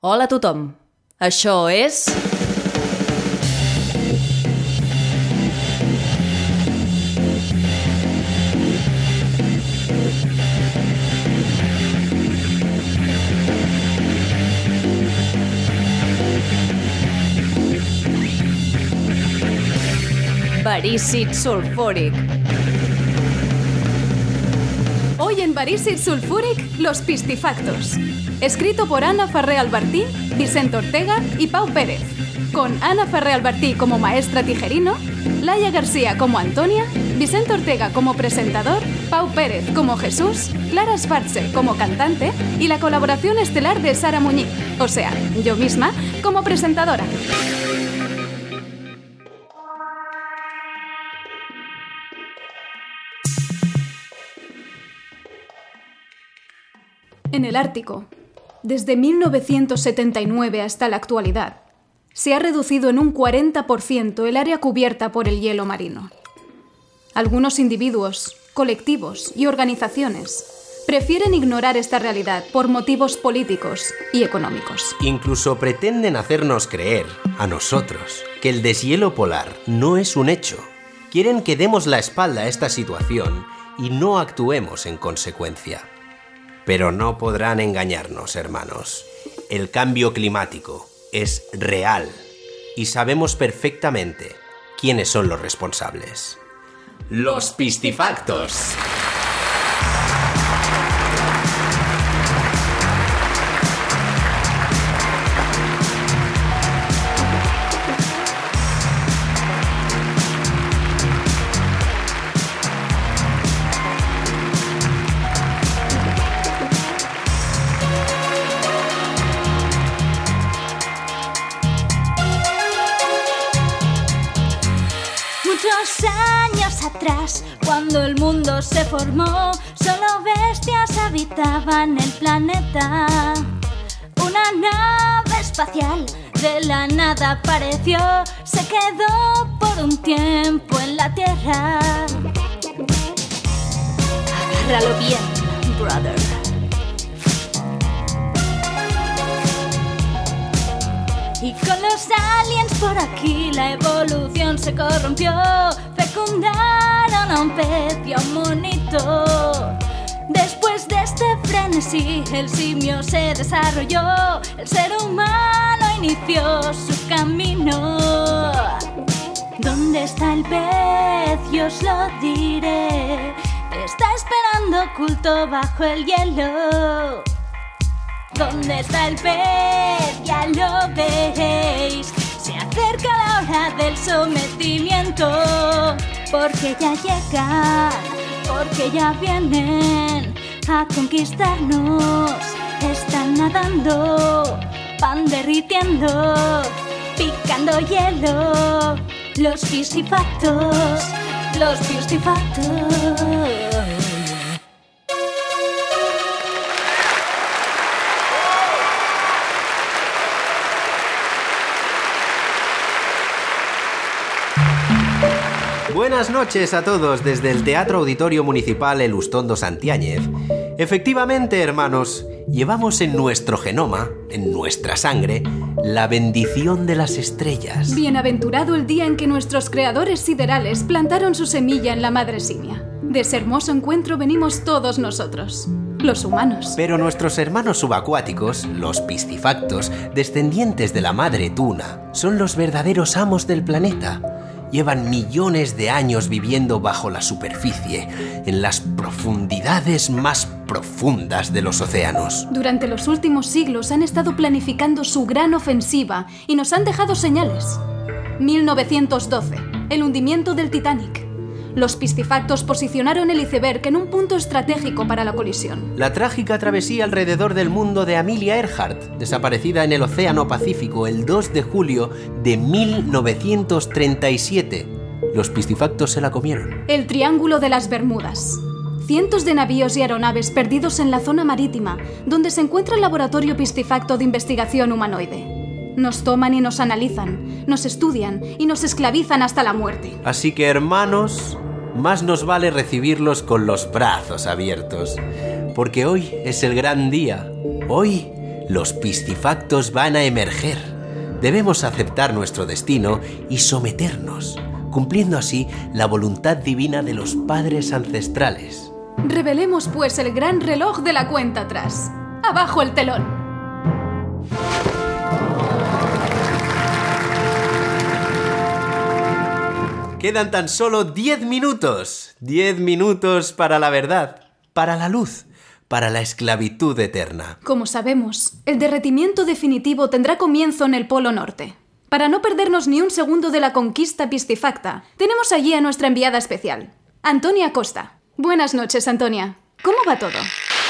Hola a tothom. Això és... Verícid sulfúric. Hoy en Barísid Sulfuric, Los Pistifactos. Escrito por Ana Ferré Albertí, Vicente Ortega y Pau Pérez. Con Ana Ferré Albertí como maestra tijerino, Laia García como Antonia, Vicente Ortega como presentador, Pau Pérez como Jesús, Clara Schwarze como cantante y la colaboración estelar de Sara Muñiz, o sea, yo misma, como presentadora. En el Ártico, desde 1979 hasta la actualidad, se ha reducido en un 40% el área cubierta por el hielo marino. Algunos individuos, colectivos y organizaciones prefieren ignorar esta realidad por motivos políticos y económicos. Incluso pretenden hacernos creer, a nosotros, que el deshielo polar no es un hecho. Quieren que demos la espalda a esta situación y no actuemos en consecuencia. Pero no podrán engañarnos, hermanos. El cambio climático es real y sabemos perfectamente quiénes son los responsables. Los pistifactos. Formó, solo bestias habitaban el planeta. Una nave espacial de la nada apareció, se quedó por un tiempo en la Tierra. Agárralo bien, brother. Y con los aliens por aquí la evolución se corrompió. Fecundaron a un un monito. Después de este frenesí, el simio se desarrolló. El ser humano inició su camino. ¿Dónde está el pez? Yo os lo diré. Está esperando oculto bajo el hielo. ¿Dónde está el pez? Ya lo veréis. Se acerca la hora del sometimiento. Porque ya llegan, porque ya vienen a conquistarnos. Están nadando, van derritiendo, picando hielo. Los piscifactos, los piscifactos. Buenas noches a todos desde el Teatro Auditorio Municipal El Ustondo Santiáñez. Efectivamente, hermanos, llevamos en nuestro genoma, en nuestra sangre, la bendición de las estrellas. Bienaventurado el día en que nuestros creadores siderales plantaron su semilla en la madre simia. De ese hermoso encuentro venimos todos nosotros, los humanos. Pero nuestros hermanos subacuáticos, los piscifactos, descendientes de la madre tuna, son los verdaderos amos del planeta. Llevan millones de años viviendo bajo la superficie, en las profundidades más profundas de los océanos. Durante los últimos siglos han estado planificando su gran ofensiva y nos han dejado señales. 1912, el hundimiento del Titanic. Los piscifactos posicionaron el iceberg en un punto estratégico para la colisión. La trágica travesía alrededor del mundo de Amelia Earhart, desaparecida en el Océano Pacífico el 2 de julio de 1937. Los piscifactos se la comieron. El Triángulo de las Bermudas. Cientos de navíos y aeronaves perdidos en la zona marítima, donde se encuentra el laboratorio piscifacto de investigación humanoide. Nos toman y nos analizan, nos estudian y nos esclavizan hasta la muerte. Así que, hermanos, más nos vale recibirlos con los brazos abiertos. Porque hoy es el gran día. Hoy Los piscifactos van a emerger. Debemos aceptar nuestro destino y someternos, cumpliendo así la voluntad divina de los padres ancestrales. Revelemos pues el gran reloj de la cuenta atrás. Abajo el telón. Quedan tan solo 10 minutos. 10 minutos para la verdad, para la luz, para la esclavitud eterna. Como sabemos, el derretimiento definitivo tendrá comienzo en el Polo Norte. Para no perdernos ni un segundo de la conquista piscifacta, tenemos allí a nuestra enviada especial, Antonia Costa. Buenas noches, Antonia. ¿Cómo va todo?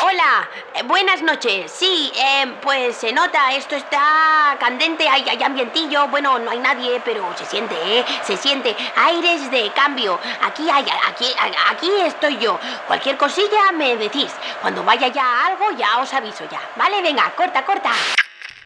Hola, eh, buenas noches. Sí, eh, pues se nota, esto está candente, hay, hay ambientillo. Bueno, no hay nadie, pero se siente, ¿eh? Se siente. Aires de cambio. Aquí hay, aquí, aquí estoy yo. Cualquier cosilla me decís. Cuando vaya ya algo, ya os aviso ya. Vale, venga, corta, corta.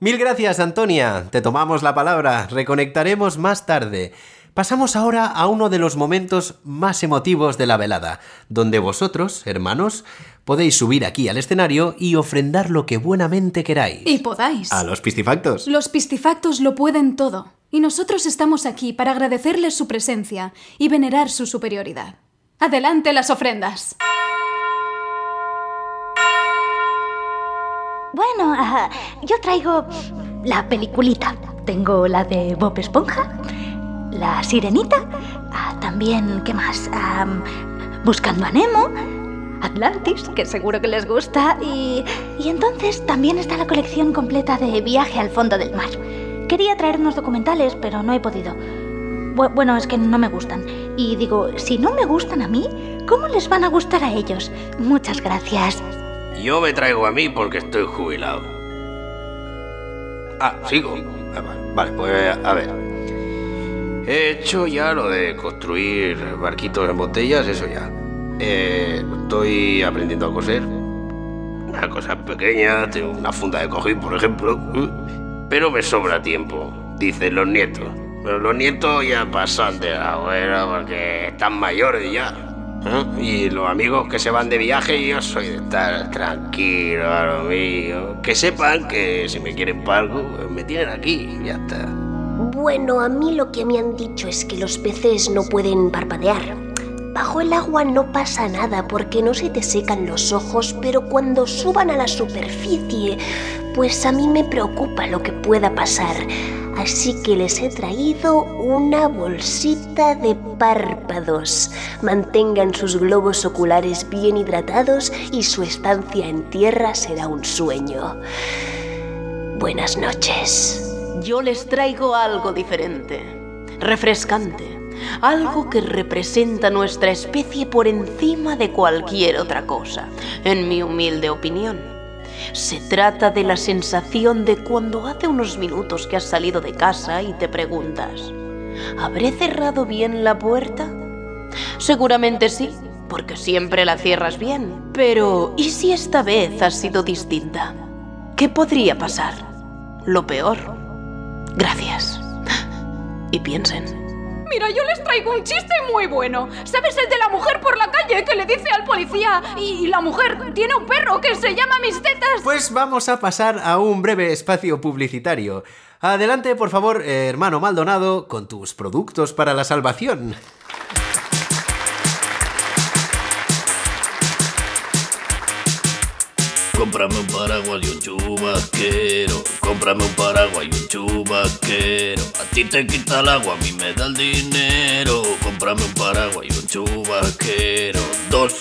Mil gracias, Antonia. Te tomamos la palabra. Reconectaremos más tarde. Pasamos ahora a uno de los momentos más emotivos de la velada, donde vosotros, hermanos, podéis subir aquí al escenario y ofrendar lo que buenamente queráis. Y podáis. A los pistifactos. Los pistifactos lo pueden todo. Y nosotros estamos aquí para agradecerles su presencia y venerar su superioridad. Adelante las ofrendas. Bueno, ah, yo traigo la peliculita. Tengo la de Bob Esponja, la Sirenita, ah, también, ¿qué más? Ah, Buscando a Nemo, Atlantis, que seguro que les gusta, y, y entonces también está la colección completa de Viaje al fondo del mar. Quería traer unos documentales, pero no he podido. Bu- Bueno, es que no me gustan. Y digo, si no me gustan a mí, ¿cómo les van a gustar a ellos? Muchas gracias. Yo me traigo a mí porque estoy jubilado. Ah, sigo. Ah, Vale, pues a ver. He hecho ya lo de construir barquitos en botellas, eso ya. Eh, estoy aprendiendo a coser. Una cosa pequeña, tengo una funda de cojín, por ejemplo. Pero me sobra tiempo, dicen los nietos. Pero los nietos ya pasan de la porque están mayores ya. ¿eh? Y los amigos que se van de viaje, yo soy de estar tranquilo a lo mío. Que sepan que si me quieren para algo, me tienen aquí y ya está. Bueno, a mí lo que me han dicho es que los peces no pueden parpadear. Bajo el agua no pasa nada porque no se te secan los ojos, pero cuando suban a la superficie, pues a mí me preocupa lo que pueda pasar. Así que les he traído una bolsita de párpados. Mantengan sus globos oculares bien hidratados y su estancia en tierra será un sueño. Buenas noches. Yo les traigo algo diferente, refrescante, algo que representa nuestra especie por encima de cualquier otra cosa, en mi humilde opinión. Se trata de la sensación de cuando hace unos minutos que has salido de casa y te preguntas, ¿habré cerrado bien la puerta? Seguramente sí, porque siempre la cierras bien. Pero, ¿y si esta vez ha sido distinta? ¿Qué podría pasar? Lo peor. Gracias. Y piensen. Mira, yo les traigo un chiste muy bueno. ¿Sabes el de la mujer por la calle que le dice al policía y la mujer tiene un perro que se llama mis tetas? Pues vamos a pasar a un breve espacio publicitario. Adelante, por favor, eh, hermano Maldonado, con tus productos para la salvación. Cómprame un paraguas y un chubasquero. Cómprame un paraguas y un chubasquero. A ti te quita el agua, a mí me da el dinero. Cómprame un paraguas y un chubasquero. Dos.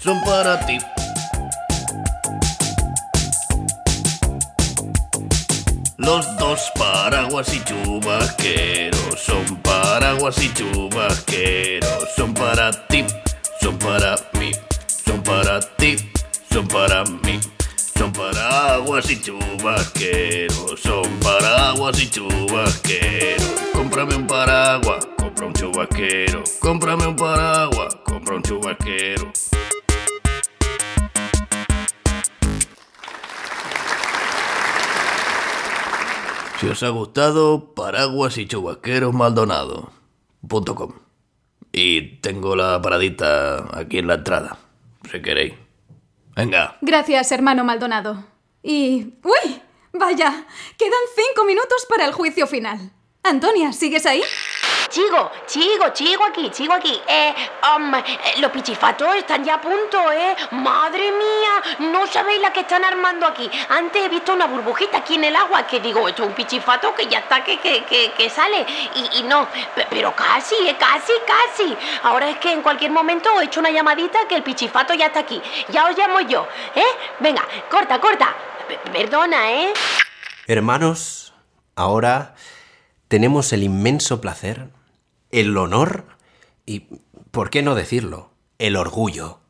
Son para ti. Los dos paraguas y chubasqueros son paraguas y chubasqueros son para ti, para mí, son para ti, son para mí. Son paraguas y chubasqueros, son paraguas y chubasqueros. Cómprame un paraguas, compra un chubasquero. Cómprame un paraguas, compra un chubasquero. Si os ha gustado, paraguas y chubasqueros Maldonado.com. Y tengo la paradita aquí en la entrada, si queréis. Venga. Gracias, hermano Maldonado. Y... ¡Uy! Vaya, quedan cinco minutos para el juicio final. Antonia, ¿sigues ahí? Chico, chico, chico aquí, chico aquí. Eh, um, eh, los pichifatos están ya a punto, ¿eh? Madre mía, no sabéis la que están armando aquí. Antes he visto una burbujita aquí en el agua que digo, esto es un pichifato que ya está, que, que, que, sale. Y, no, pe- pero casi, eh, casi, casi. Ahora es que en cualquier momento he hecho una llamadita que el pichifato ya está aquí. Ya os llamo yo, ¿eh? Venga, corta, corta. Perdona, ¿eh? Hermanos, ahora tenemos el inmenso placer, el honor y, ¿por qué no decirlo?, el orgullo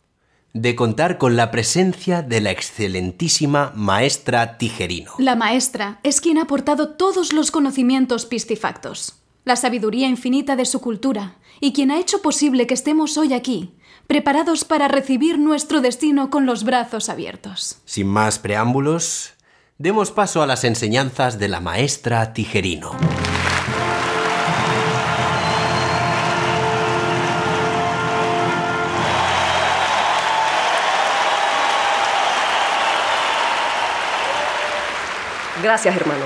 de contar con la presencia de la excelentísima maestra Tijerino. La maestra es quien ha aportado todos los conocimientos piscifactos, la sabiduría infinita de su cultura y quien ha hecho posible que estemos hoy aquí, preparados para recibir nuestro destino con los brazos abiertos. Sin más preámbulos, demos paso a las enseñanzas de la maestra Tijerino. Gracias, hermano.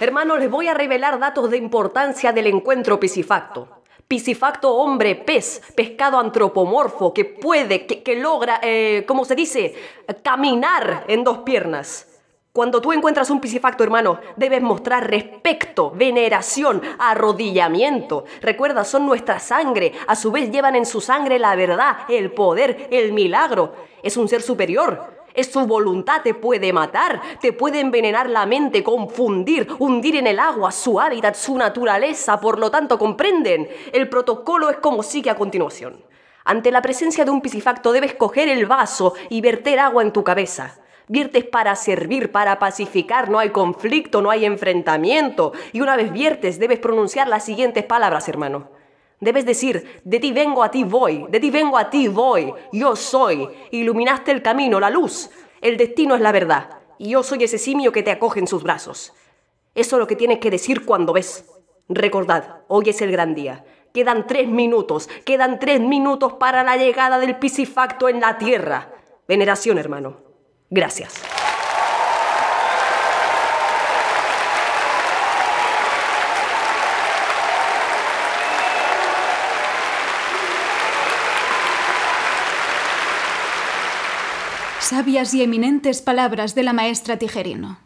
Hermano, les voy a revelar datos de importancia del encuentro piscifacto. Piscifacto hombre pez, pescado antropomorfo que puede, que, logra, eh, ¿cómo se dice? Caminar en dos piernas. Cuando tú encuentras un piscifacto, hermano, debes mostrar respeto, veneración, arrodillamiento. Recuerda, son nuestra sangre. A su vez llevan en su sangre la verdad, el poder, el milagro. Es un ser superior. Es su voluntad, te puede matar, te puede envenenar la mente, confundir, hundir en el agua su hábitat, su naturaleza. Por lo tanto, comprenden. El protocolo es como sigue a continuación. Ante la presencia de un piscifacto debes coger el vaso y verter agua en tu cabeza. Viertes para servir, para pacificar, no hay conflicto, no hay enfrentamiento. Y una vez viertes, debes pronunciar las siguientes palabras, hermano. Debes decir, de ti vengo, a ti voy, de ti vengo, a ti voy, yo soy. Iluminaste el camino, la luz. El destino es la verdad. Y yo soy ese simio que te acoge en sus brazos. Eso es lo que tienes que decir cuando ves. Recordad, hoy es el gran día. Quedan tres minutos, quedan tres minutos para la llegada del piscifacto en la tierra. Veneración, hermano. Gracias. Sabias y eminentes palabras de la maestra Tijerino.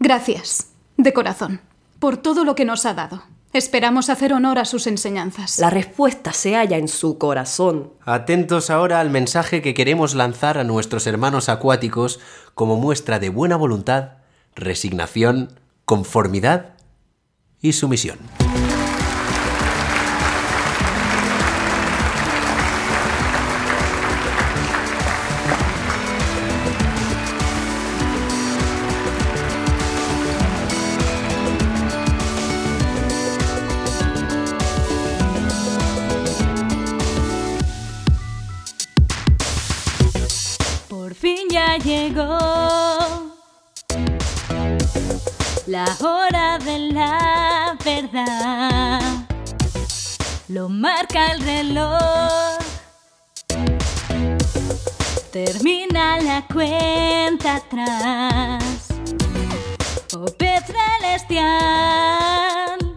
Gracias, de corazón, por todo lo que nos ha dado. Esperamos hacer honor a sus enseñanzas. La respuesta se halla en su corazón. Atentos ahora al mensaje que queremos lanzar a nuestros hermanos acuáticos como muestra de buena voluntad, resignación, conformidad y sumisión. La hora de la verdad. Lo marca el reloj. Termina la cuenta atrás. Pez celestial.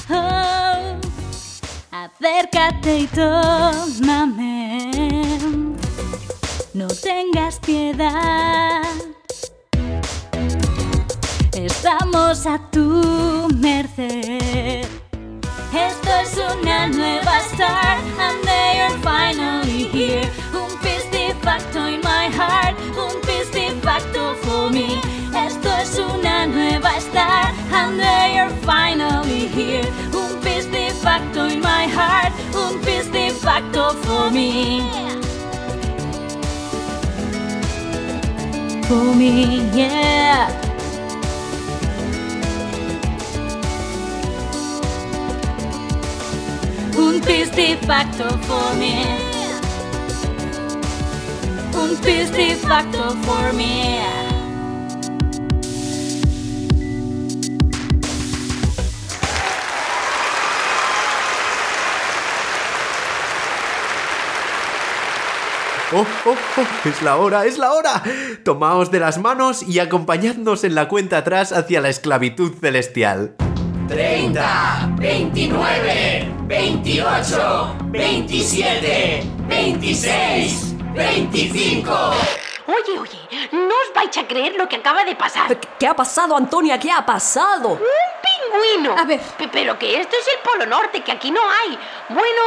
Oh, acércate y tómame. No tengas piedad. Estamos a tu merced. Esto es una nueva start, and they are finally here. Un piscifacto in my heart, un piscifacto for me. Esto es una nueva start, and they are finally here. Un piscifacto in my heart, un piscifacto for me. For me, yeah. Piscifacto for me. Un piscifacto for me. oh, oh, oh, es la hora, es la hora. Tomaos de las manos y acompañadnos en la cuenta atrás hacia la esclavitud celestial. 30, 29, 28, 27, 26, 25. Oye, oye, no os vais a creer lo que acaba de pasar. ¿Qué ha pasado, Antonia? ¿Qué ha pasado? ¡Un pingüino! A ver. P- Pero que esto es el Polo Norte, que aquí no hay. Bueno,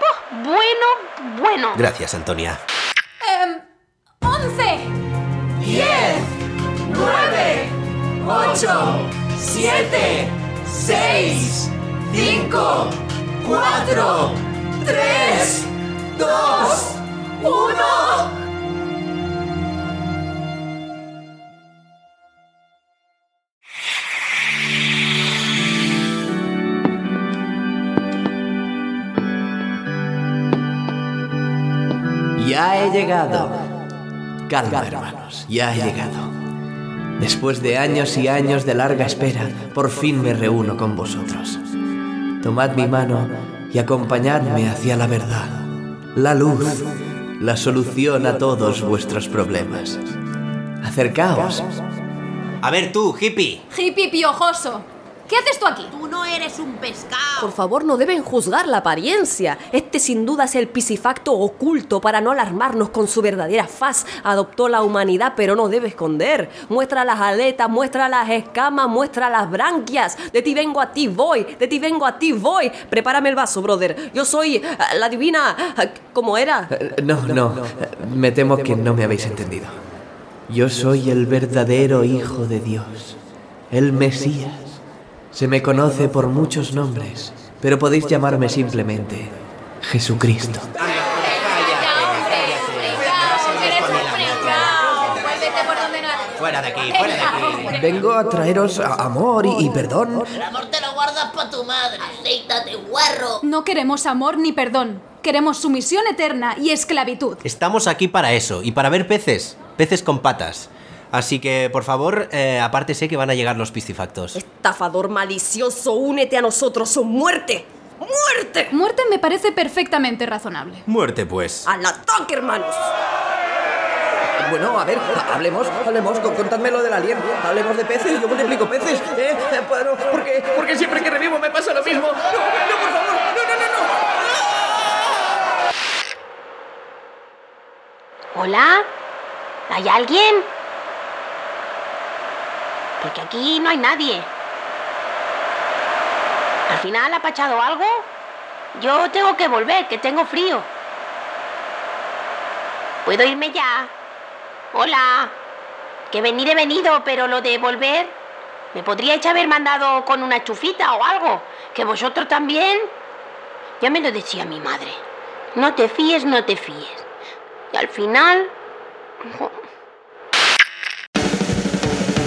oh, bueno, bueno. Gracias, Antonia. Em, ¡Once! 10, 9, 8, 7, 6, 5, 4, 3, 2, 1. Ya he llegado. Calma, hermanos, ya he llegado. Después de años y años de larga espera, por fin me reúno con vosotros. Tomad mi mano y acompañadme hacia la verdad, la luz, la solución a todos vuestros problemas. Acercaos. A ver tú, hippie. Hippie piojoso. ¿Qué haces tú aquí? Tú no eres un pescado. Por favor, no deben juzgar la apariencia. Este sin duda es el pisifacto oculto para no alarmarnos con su verdadera faz. Adoptó la humanidad, pero no debe esconder. Muestra las aletas, muestra las escamas, muestra las branquias. De ti vengo a ti voy, de ti vengo a ti voy. Prepárame el vaso, brother. Yo soy eh, la divina... eh, ¿Cómo era? Eh, No, no, me temo que no me habéis entendido. Yo soy el verdadero Hijo de Dios, el Mesías. Se me conoce por muchos nombres, pero podéis llamarme simplemente Jesucristo. Fuera de aquí, fuera de aquí. Vengo a traeros a- amor y, y perdón. El amor te lo guardas para tu madre. Aceítate, guarro. No queremos amor ni perdón. Queremos sumisión eterna y esclavitud. Estamos aquí para eso y para ver peces, peces con patas. Así que, por favor, eh, apártese que van a llegar los piscifactos. Estafador malicioso, únete a nosotros o muerte. ¡Muerte! Muerte me parece perfectamente razonable. Muerte, pues. ¡Al ataque, hermanos! Bueno, a ver, hablemos, hablemos, con- contadme lo del alien. Hablemos de peces, yo multiplico peces. ¿eh? Bueno, porque, porque siempre que revivo me pasa lo mismo. No, no, por favor, no, no, no, no. ¿Hola? ¿Hay alguien? Porque aquí no hay nadie. ¿Al final ha pachado algo? Yo tengo que volver, que tengo frío. ¿Puedo irme ya? Hola. Que venir he venido, pero lo de volver... ¿Me podríais haber mandado con una chufita o algo? ¿Que vosotros también? Ya me lo decía mi madre. No te fíes, no te fíes. I al final...